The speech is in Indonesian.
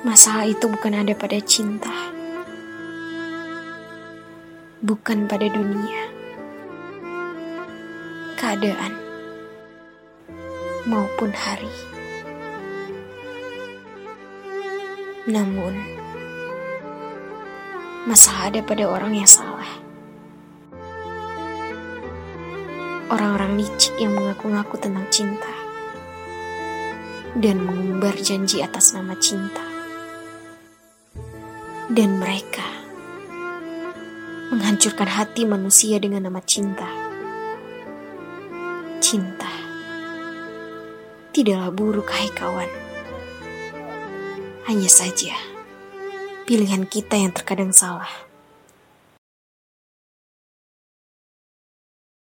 Masalah itu bukan ada pada cinta, bukan pada dunia, keadaan, maupun hari. Namun, masalah ada pada orang yang salah. Orang-orang licik yang mengaku-ngaku tentang cinta. Dan mengumbar janji atas nama cinta dan mereka menghancurkan hati manusia dengan nama cinta. Cinta tidaklah buruk, hai kawan. Hanya saja pilihan kita yang terkadang salah.